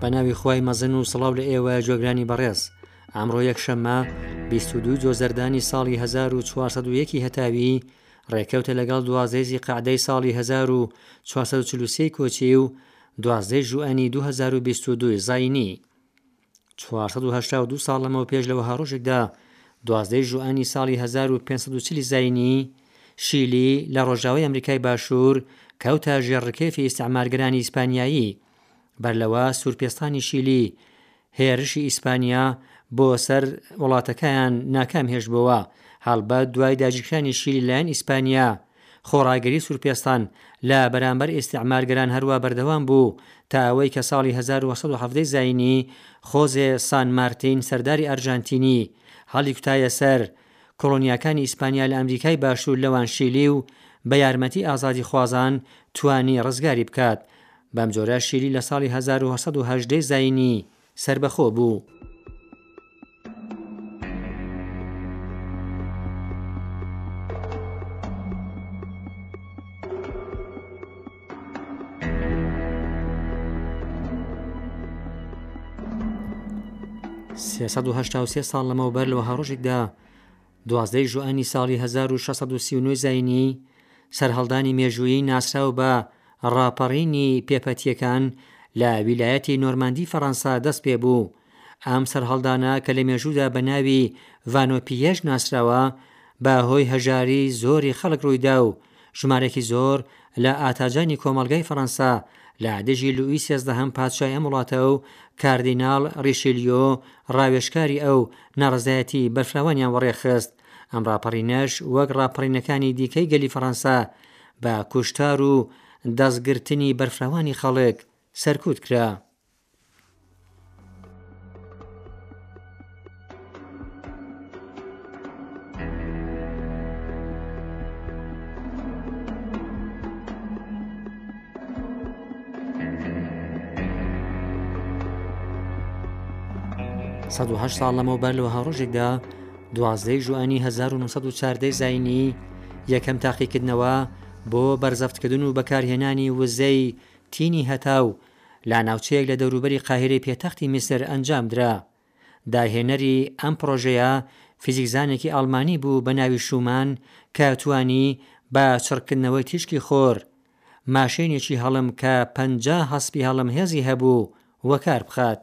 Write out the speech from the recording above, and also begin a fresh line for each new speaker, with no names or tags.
بەناوی خی مەزن و سڵاو لە ئێوە جۆگرانی بەڕێز ئامڕۆ یەکشەممە 22 جۆزەردانی ساڵی 1940 هەتاوی ڕێکەوتە لەگەڵ دوازدەیزی قعدەی ساڵی 1940 کۆچی و دوازدەی ژوئنی 2022 زینی چوار سەد و هەشتا و دوو ساڵ لەمەوپێش لە وەها ڕۆژێکدا، دوازدەی ژوئەنی ساڵی هەزار و پێنج سەد و چل زاینی، شیلی لە ڕۆژاوای ئەمریکای باشوور کەوتە ژێر ڕکێفی ئیستعمارگەرانی ئیسپانیایی. بەر لەوە سوورپێستانی شیلی هێرشی ئیسپانیا بۆ سەر وڵاتەکەیان ناکام هێشتبۆوە، هەڵبەت دوای داگیرکرانی شیلی لەلایەن ئیسپانیا، خۆڕاگری سوورپێستان لە بەرامبەر ئیستیعمارگەران هەروا بەردەوام بوو تا ئەوەی کە ساڵی هەزار و نۆ سەد و حەڤدە زایینی خۆزێ سان مارتین سەرداری ئەرژانتینی هەڵیکوتایە سەر کۆڵۆنیاکانی ئیسپانیا لە ئەمریکای باشوور لەوان شیلی و بە یارمەتی ئازادیخوازان توانی ڕزگاری بکات بەمجۆرە شیلی لە ساڵی هەزار و نۆ سەد و هەژدە زایینی سەربەخۆ بوو. سێ سەد و هەشتا و سێ ساڵ لەمەوبەر لە وەها ڕۆژێکدا، دوازدە ی ژوئەنی ساڵی هەزار و شەش سەد و سی و نۆ زاینیی، سەرهەڵدانی مێژوویی ناسراو بە ڕاپەڕینی پێپەتییەکان لە ویلایەتی نۆرماندی فەڕەنسا دەست پێ بوو. ئەم سەرهەڵدانە کە لە مێژوودا بە ناوی ڤانۆپییەش ناسراوە، بە هۆی هەژاریی زۆری خەڵک ڕووی دا و ژمارەیەکی زۆر لە ئاتاجانی کۆمەڵگای فەڕەنسا لە دژی لوئیی سێزدەهەم پادشای ئەم وڵاتە و کاردیناڵ ڕیشیلیۆ ڕاوێژکاری ئەو، ناڕەزایەتی بەرفراوانیان وەڕێ خست. ئەم ڕاپەڕینەش وەک ڕاپەڕینەکانی دیکەی گەلی فەڕەنسا بە کوشتار و دەستگرتنی بەرفراوانی خەڵک سەرکوت کرا. ساڵ لەمەو بەر لەوە ڕۆژێکدا دوازدەی ژوانی 1940 زینی یەکەم تاقیکردنەوە بۆ بەرزەفتکردن و بەکارهێنانی وزەی تینی هەتاو لە ناوچەیەک لە دەوروبەری قاهیرەی پێتەختی میسر ئەنجامدرا. داهێنەری ئەم پڕۆژەیە فیزیکزانێکی ئاڵمانی بوو بە ناوی شومان کە توانی بە چڕکردنەوەی تیشکی خۆر ماشێنێکی هەڵم کە پەنجا هەسپی هەڵم هێزی هەبوو وەکار بخات.